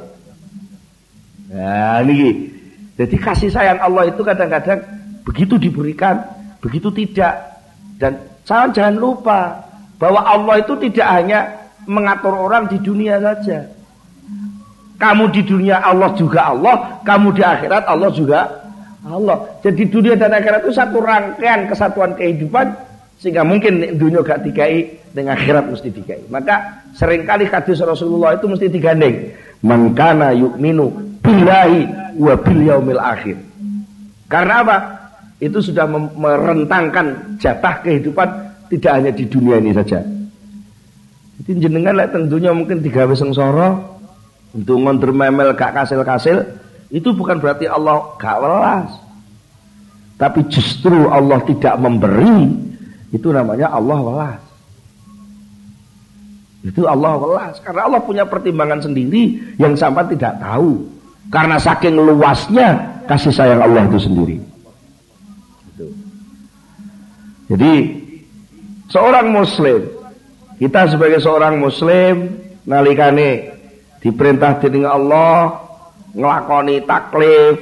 Nah, ini jadi kasih sayang Allah itu kadang-kadang begitu diberikan, begitu tidak. Dan jangan jangan lupa bahwa Allah itu tidak hanya mengatur orang di dunia saja. Kamu di dunia Allah juga Allah, kamu di akhirat Allah juga Allah. Jadi dunia dan akhirat itu satu rangkaian kesatuan kehidupan sehingga mungkin dunia gak dikai dengan akhirat mesti dikai. Maka sering kali hadis Rasulullah itu mesti digandeng. Mangkana yu'minu billahi wa bil yaumil akhir. Karena apa? Itu sudah merentangkan jatah kehidupan tidak hanya di dunia ini saja. Jadi jenengan lah tentunya mungkin digawe sengsara untuk ngondur memel gak kasil-kasil itu bukan berarti Allah gak welas. Tapi justru Allah tidak memberi itu namanya Allah welas. Itu Allah welas. Karena Allah punya pertimbangan sendiri yang sampai tidak tahu. Karena saking luasnya kasih sayang Allah itu sendiri. Gitu. Jadi seorang muslim, kita sebagai seorang muslim nalikane diperintah dening Allah ngelakoni taklif,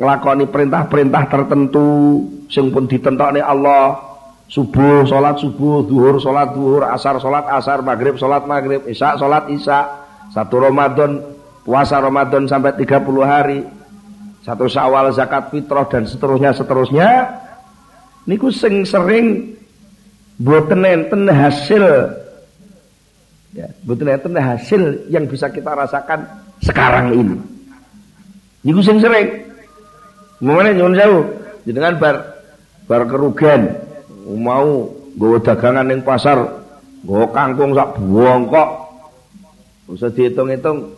ngelakoni perintah-perintah tertentu sing pun ditentokne Allah. Subuh sholat subuh, duhur sholat duhur, asar sholat asar, maghrib sholat maghrib, isya sholat isya, satu Ramadan puasa Ramadan sampai 30 hari, satu Syawal zakat fitrah dan seterusnya seterusnya. Niku sing sering boten enten hasil ya, boten enten hasil yang bisa kita rasakan sekarang ini. Niku sing sering. Mana nyuwun jauh, dengan bar bar kerugian mau gue dagangan yang pasar gue kangkung sak kok usah dihitung-hitung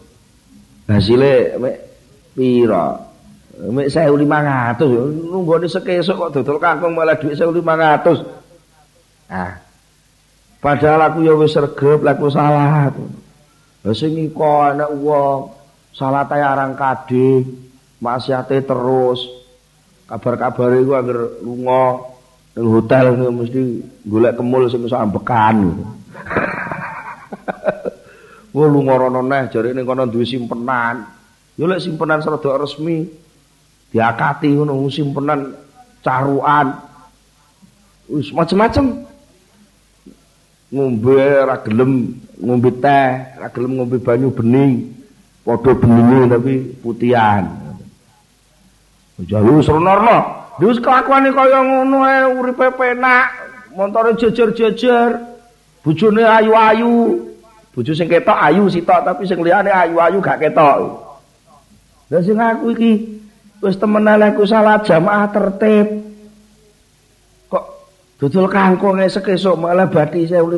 hasilnya mek pira Mek 1500 nunggone sekesuk kok dodol kangkung malah dhuwit 1500. Ah. Padahal aku ya wis sregep, aku salah. Lah sing iko anak wong salah tae arang kadhe, maksiate terus. Kabar-kabare iku anger lunga ning hotel mesti golek kemul sing iso ambekan. Wah lunga rono neh jare ning kono duwe simpenan. Yo lek simpenan serada resmi diakati ngono simpenan caruan. Wis macem-macem. Ngombe ra gelem ngombe teh, ra gelem ngombe banyu bening. Padha beninge tapi putihan. Jalu serono. Wis kelakuane kaya ngono ae uripe penak, montore jejer-jejer. Bojone ayu-ayu. Bojo sing ketok ayu sitok tapi sing liyane ayu-ayu gak ketok. Lah sing aku iki Wis temenan aku salah jamaah tertib. Kok dodol kangkung esuk esuk malah bathi 1500.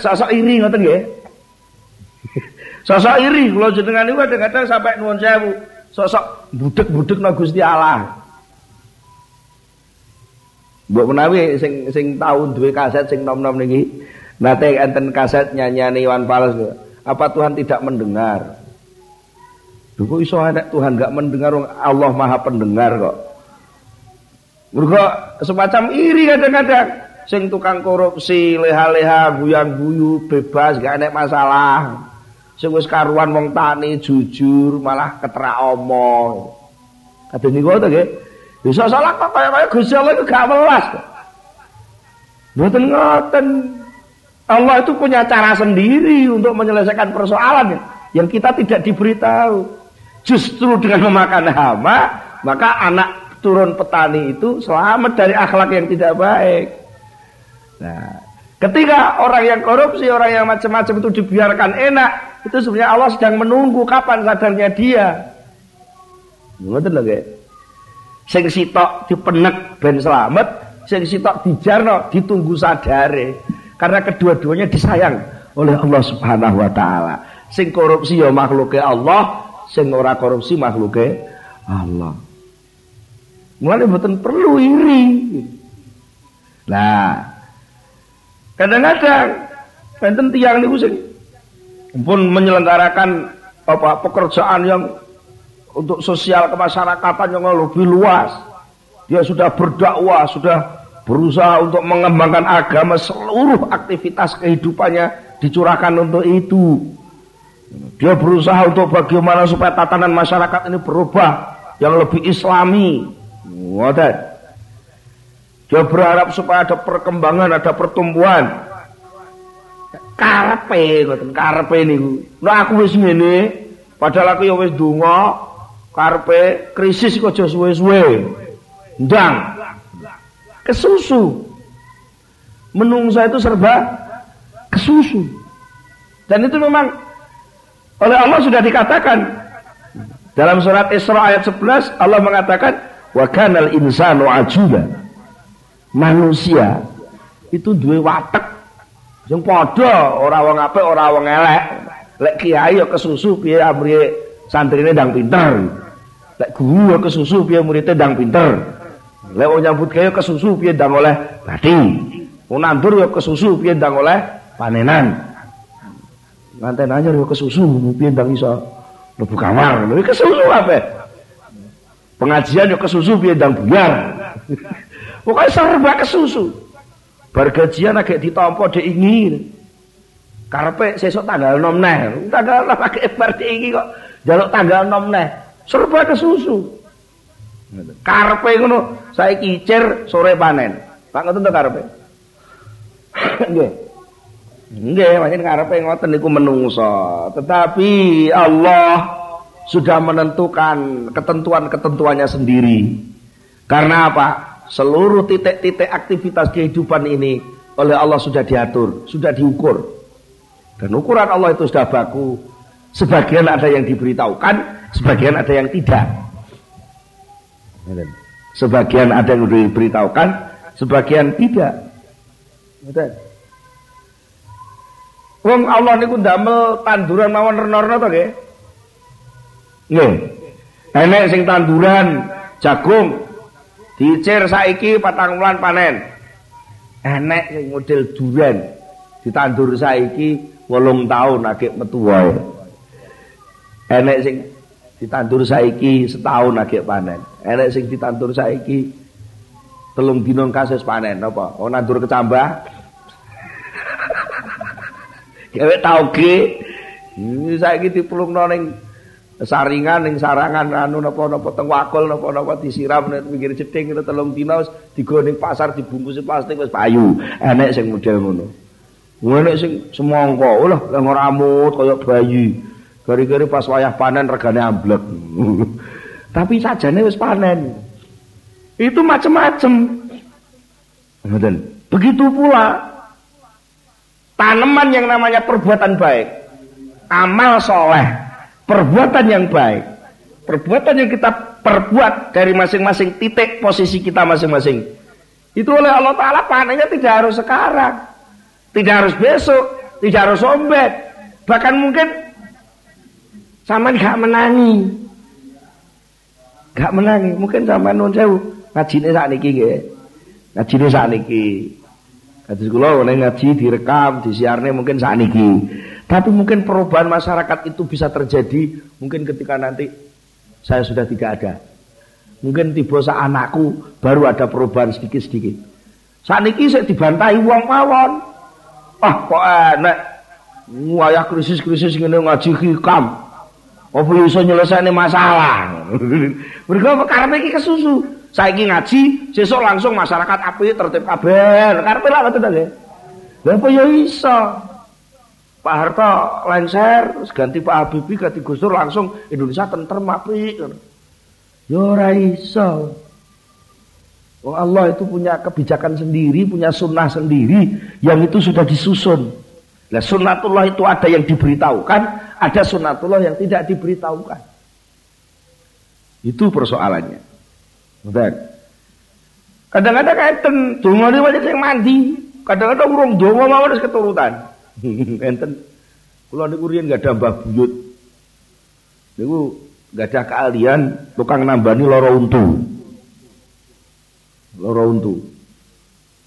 Sosok iri ngoten nggih. Sosok iri kula jenengan niku kadang-kadang sampai nuwun sewu. Sosok budek-budek nang Gusti Allah. Mbok menawi sing sing tau duwe kaset sing nom-nom niki nate enten kaset nyanyiane Iwan Fals. Apa Tuhan tidak mendengar? Duh iso ada Tuhan gak mendengar Allah Maha pendengar kok. Mergo semacam iri kadang-kadang sing tukang korupsi, leha-leha, guyan-guyu, bebas, gak ada masalah. Sing wis karuan wong tani jujur, malah keterak omong. Kadang niku to nggih. Bisa salah kok kaya-kaya Gusti Allah itu gak welas. Mboten ngoten. Allah itu punya cara sendiri untuk menyelesaikan persoalan yang kita tidak diberitahu. Justru dengan memakan hama, maka anak turun petani itu selamat dari akhlak yang tidak baik. Nah, ketika orang yang korupsi, orang yang macam-macam itu dibiarkan enak, itu sebenarnya Allah sedang menunggu kapan sadarnya dia. Ngoten lho. Sing sitok dipenek ben selamat, sing sitok dijarno ditunggu sadare. Karena kedua-duanya disayang oleh Allah Subhanahu wa taala. Sing korupsi ya makhluknya Allah, sing ora korupsi makhluke Allah. Mulai mboten perlu iri. Nah, kadang-kadang enten tiang niku sing pun menyelenggarakan apa pekerjaan yang untuk sosial kemasyarakatan yang lebih luas. Dia sudah berdakwah, sudah berusaha untuk mengembangkan agama seluruh aktivitas kehidupannya dicurahkan untuk itu. Dia berusaha untuk bagaimana supaya tatanan masyarakat ini berubah yang lebih islami. Ngoten. Dia berharap supaya ada perkembangan, ada pertumbuhan. Karepe ngoten, karepe niku. Nah aku wis ngene, padahal aku ya wis donga karepe krisis kok aja suwe-suwe. Ndang. Kesusu. Menungsa itu serba kesusu. Dan itu memang oleh Allah sudah dikatakan dalam surat Isra ayat 11 Allah mengatakan wa kanal insanu ajula. Manusia itu dua watek yang padha ora wong apik ora wong elek. Lek kiai ya kesusu piye amriye santrine ndang pinter. Lek guru ya kesusu piye muridnya ndang pinter. Lek wong nyambut gawe kesusu piye ndang oleh bathi. Wong nandur ya kesusu piye ndang oleh panenan. Nganten anyar yo kesusu piye ndang iso mlebu kamar. Lha kesusu apa? Pengajian yo kesusu piye ndang buyar. Pokoknya serba kesusu. Bar gajian agak ditampa dek ingin. Karepe sesuk tanggal 6 neh. Tanggal 6 agak bar iki kok jaluk tanggal 6 neh. Serba kesusu. Karepe ngono, saiki icir sore panen. Pak ngoten to karepe? Nggih. Nggih, pancen karepe ngoten niku menungso. Tetapi Allah sudah menentukan ketentuan-ketentuannya sendiri. Karena apa? Seluruh titik-titik aktivitas kehidupan ini oleh Allah sudah diatur, sudah diukur. Dan ukuran Allah itu sudah baku. Sebagian ada yang diberitahukan, sebagian ada yang tidak. Sebagian ada yang diberitahukan, sebagian tidak. Wong Allah niku ndamel tanduran mawon rena-rena to nggih. Nggih. Enek sing tanduran jagung dicir saiki patang bulan panen. Enek sing model duren ditandur saiki wolung tahun agek metu wae. Enek sing ditandur saiki setahun agek panen. Enek sing ditandur saiki telung dina kasus panen apa? Oh nandur kecambah. Gawe tauge. Ini saiki dipulungno ning saringan ning sarangan anu napa-napa teng wakul napa-napa disiram ning pinggir jeding itu telung dina digo ning pasar dibungkus plastik wis payu. Enek sing model ngono. Enek sing semangka. Lah lek ngeramut kaya bayi. Gari-gari pas wayah panen regane amblek. Tapi sajane wis panen. Itu macam-macam. Begitu pula tanaman yang namanya perbuatan baik, amal soleh, perbuatan yang baik, perbuatan yang kita perbuat dari masing-masing titik posisi kita masing-masing. Itu oleh Allah Ta'ala panennya tidak harus sekarang, tidak harus besok, tidak harus sombet, bahkan mungkin sama nggak menangi, nggak menangi, mungkin sama non sewu ngajine saat niki nggih, ngajine saat kula ngaji direkam, disiarne mungkin saat niki. Tapi mungkin perubahan masyarakat itu bisa terjadi mungkin ketika nanti saya sudah tidak ada. Mungkin tiba saat anakku baru ada perubahan sedikit-sedikit. Saat niki saya dibantai uang mawon. Ah kok enak. Wayah krisis-krisis ngene ngaji hikam. Apa iso nyelesaikan masalah? Mereka perkara iki kesusu. Saiki ngaji, sesuk langsung masyarakat api tertib kabeh. Karepe lak ngoten nggih. Lha apa ya? Pak Harto lengser, ganti Pak Habibie, ganti Gus Dur langsung Indonesia tentrem apik. Ya ora. Oh Allah itu punya kebijakan sendiri, punya sunnah sendiri yang itu sudah disusun. Nah sunnatullah itu ada yang diberitahukan, ada sunnatullah yang tidak diberitahukan. Itu persoalannya. Ngoten. Kadang-kadang enten dongane wajib sing mandi. Kadang-kadang urung donga mawon wis keturutan. enten kula niku riyen gak ada Mbah Buyut. Niku gak ada keahlian tukang nambani loro untu. Loro untu.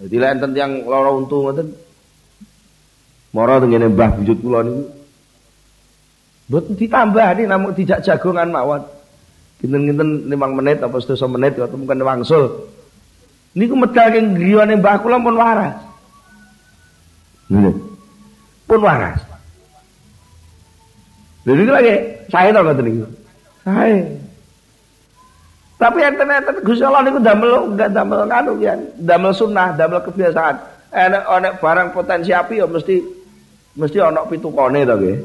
Jadi lek enten yang loro untu ngoten Moro tengene Mbah Buyut kula niku. Mboten ditambah namun dijak jagongan mawon. Kinten-kinten 5 menit apa 7 menit atau mungkin wangsul. Niku medal keng griyane Mbah kula pun waras. Nggih. Pun waras. Lha niku lagi saya tau ngoten niku. Saya. Tapi enten-enten Gusti Allah niku damel enggak damel kanu ya, damel sunnah, damel kebiasaan. Enek enek barang potensi api ya mesti mesti ana pitukone to nggih.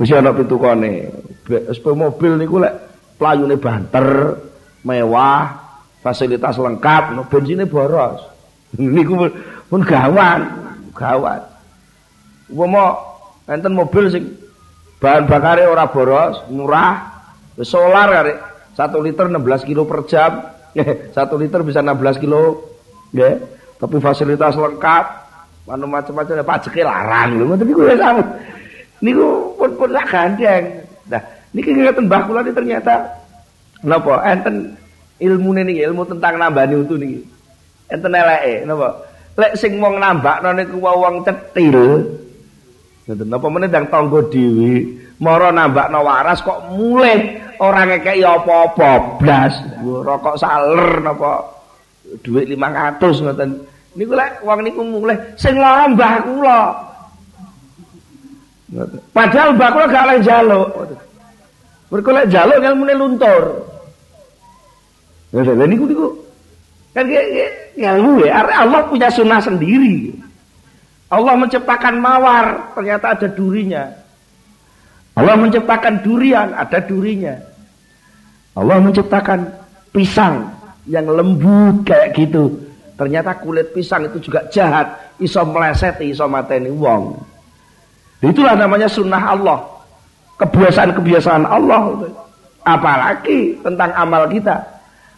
Mesti ana pitukone. Sepeda mobil niku lek Pelayune banter, mewah, fasilitas lengkap, bensinnya boros. Niku pun gawat, gawat. Umpama enten mobil sing bahan bakare ora boros, murah, solar kare. 1 liter 16 kilo per jam. 1 liter bisa 16 kilo. Nggih. Tapi fasilitas lengkap, anu macam-macam pajeke larang lho. Ngoten niku wis Niku pun pun sak gandeng. Nah, Niki ngeten Mbah kula ternyata napa enten ilmu niki ilmu tentang nambani utu niki. Enten eleke napa? Lek sing wong nambakno niku wong cetil. Ngoten napa meneh ndang tangga dhewe, mara nambakno waras kok mulih ora ngekeki apa-apa blas. Rokok saler napa dhuwit 500 ngoten. Niku lek wong niku mulih sing lara mbah kula. Padahal mbah kula gak oleh njaluk. Mergo lek njaluk ilmune luntur. Lha niku niku kan ilmu ya Allah punya sunnah sendiri. Allah menciptakan mawar, ternyata ada durinya. Allah menciptakan durian, ada durinya. Allah menciptakan pisang yang lembut kayak gitu. Ternyata kulit pisang itu juga jahat, iso meleset, iso mateni wong. Itulah namanya sunnah Allah kebiasaan-kebiasaan Allah. Apalagi tentang amal kita.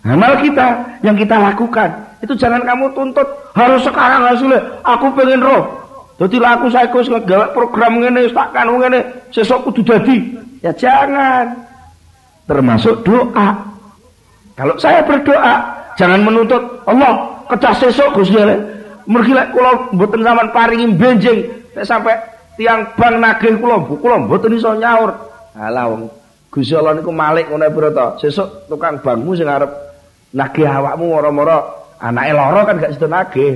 Amal kita yang kita lakukan itu jangan kamu tuntut harus sekarang hasilnya. Aku pengen roh. Jadi aku saya kus program ini, tak kan ini, sesok kudu jadi. Ya jangan. termasuk doa. Kalau saya berdoa, jangan menuntut Allah kedah sesuk Gusti Allah. Mergi lek kula mboten sampean paringi benjing sampai tiang bang nagih kula, kula mboten iso nyaur. Alah wong Gusti Allah niku malik ngono pira to. Sesuk tukang bangmu sing arep nagih awakmu moro-moro anake lara kan gak sido nagih.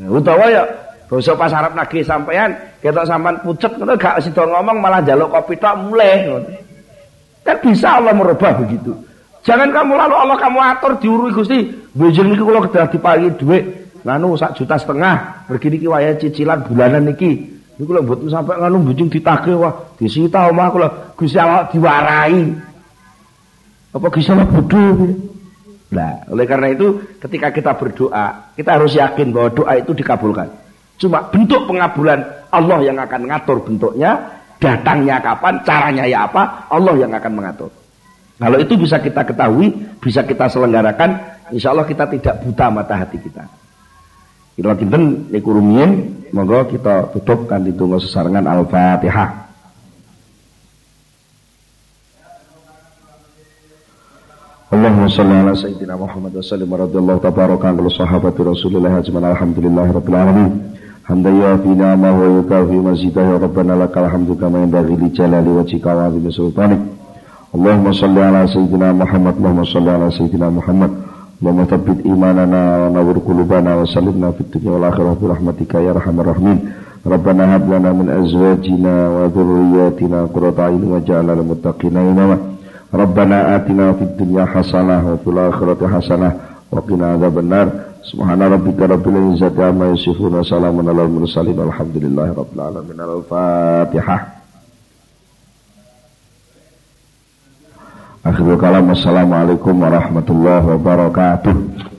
Utawa ya basa pas arep nagih sampean ketok sampean pucet ngono gak sido ngomong malah njaluk kopi tok mulih. Kan bisa Allah merubah begitu. Jangan kamu lalu Allah kamu atur diurui Gusti. Benjing niku kula kedah diparingi dhuwit nganu sak juta setengah. Begini ki wayahe cicilan bulanan niki. Niku lho mboten sampai nganu benjing ditagih wah disita omah kula Gusti Allah diwarai. Apa Gusti Allah bodoh Nah, oleh karena itu ketika kita berdoa, kita harus yakin bahwa doa itu dikabulkan. Cuma bentuk pengabulan Allah yang akan ngatur bentuknya, datangnya kapan, caranya ya apa, Allah yang akan mengatur. Kalau itu bisa kita ketahui, bisa kita selenggarakan, insya Allah kita tidak buta mata hati kita. Kita kinten niku rumiyin, monggo kita tutup kanthi donga sesarengan Al-Fatihah. Allahumma salli ala sayyidina Muhammad wa sallim radhiyallahu tabaraka an sahabati Rasulillah ajma'in alhamdulillahi rabbil alamin. Hamdan yafi ni'amahu wa yukafi mazidahu rabbana lakal hamdu kama yanbaghi li jalali wajhika wa 'azimi sultanik. اللهم صل على سيدنا محمد اللهم صل على سيدنا محمد اللهم ثبت إيماننا ونور قلوبنا وسلمنا في الدنيا والآخرة برحمتك يا أرحم الراحمين ربنا هب لنا من أزواجنا وذرياتنا قرة أعين واجعلنا للمتقين إماما ربنا آتنا في الدنيا حسنة وفي الآخرة حسنة وقنا عذاب النار Subhana rabbika rabbil izzati amma yasifun wa salamun alal mursalin alhamdulillahi rabbil alamin. Al-fatihah. Akhirul kalam Assalamualaikum warahmatullahi wabarakatuh.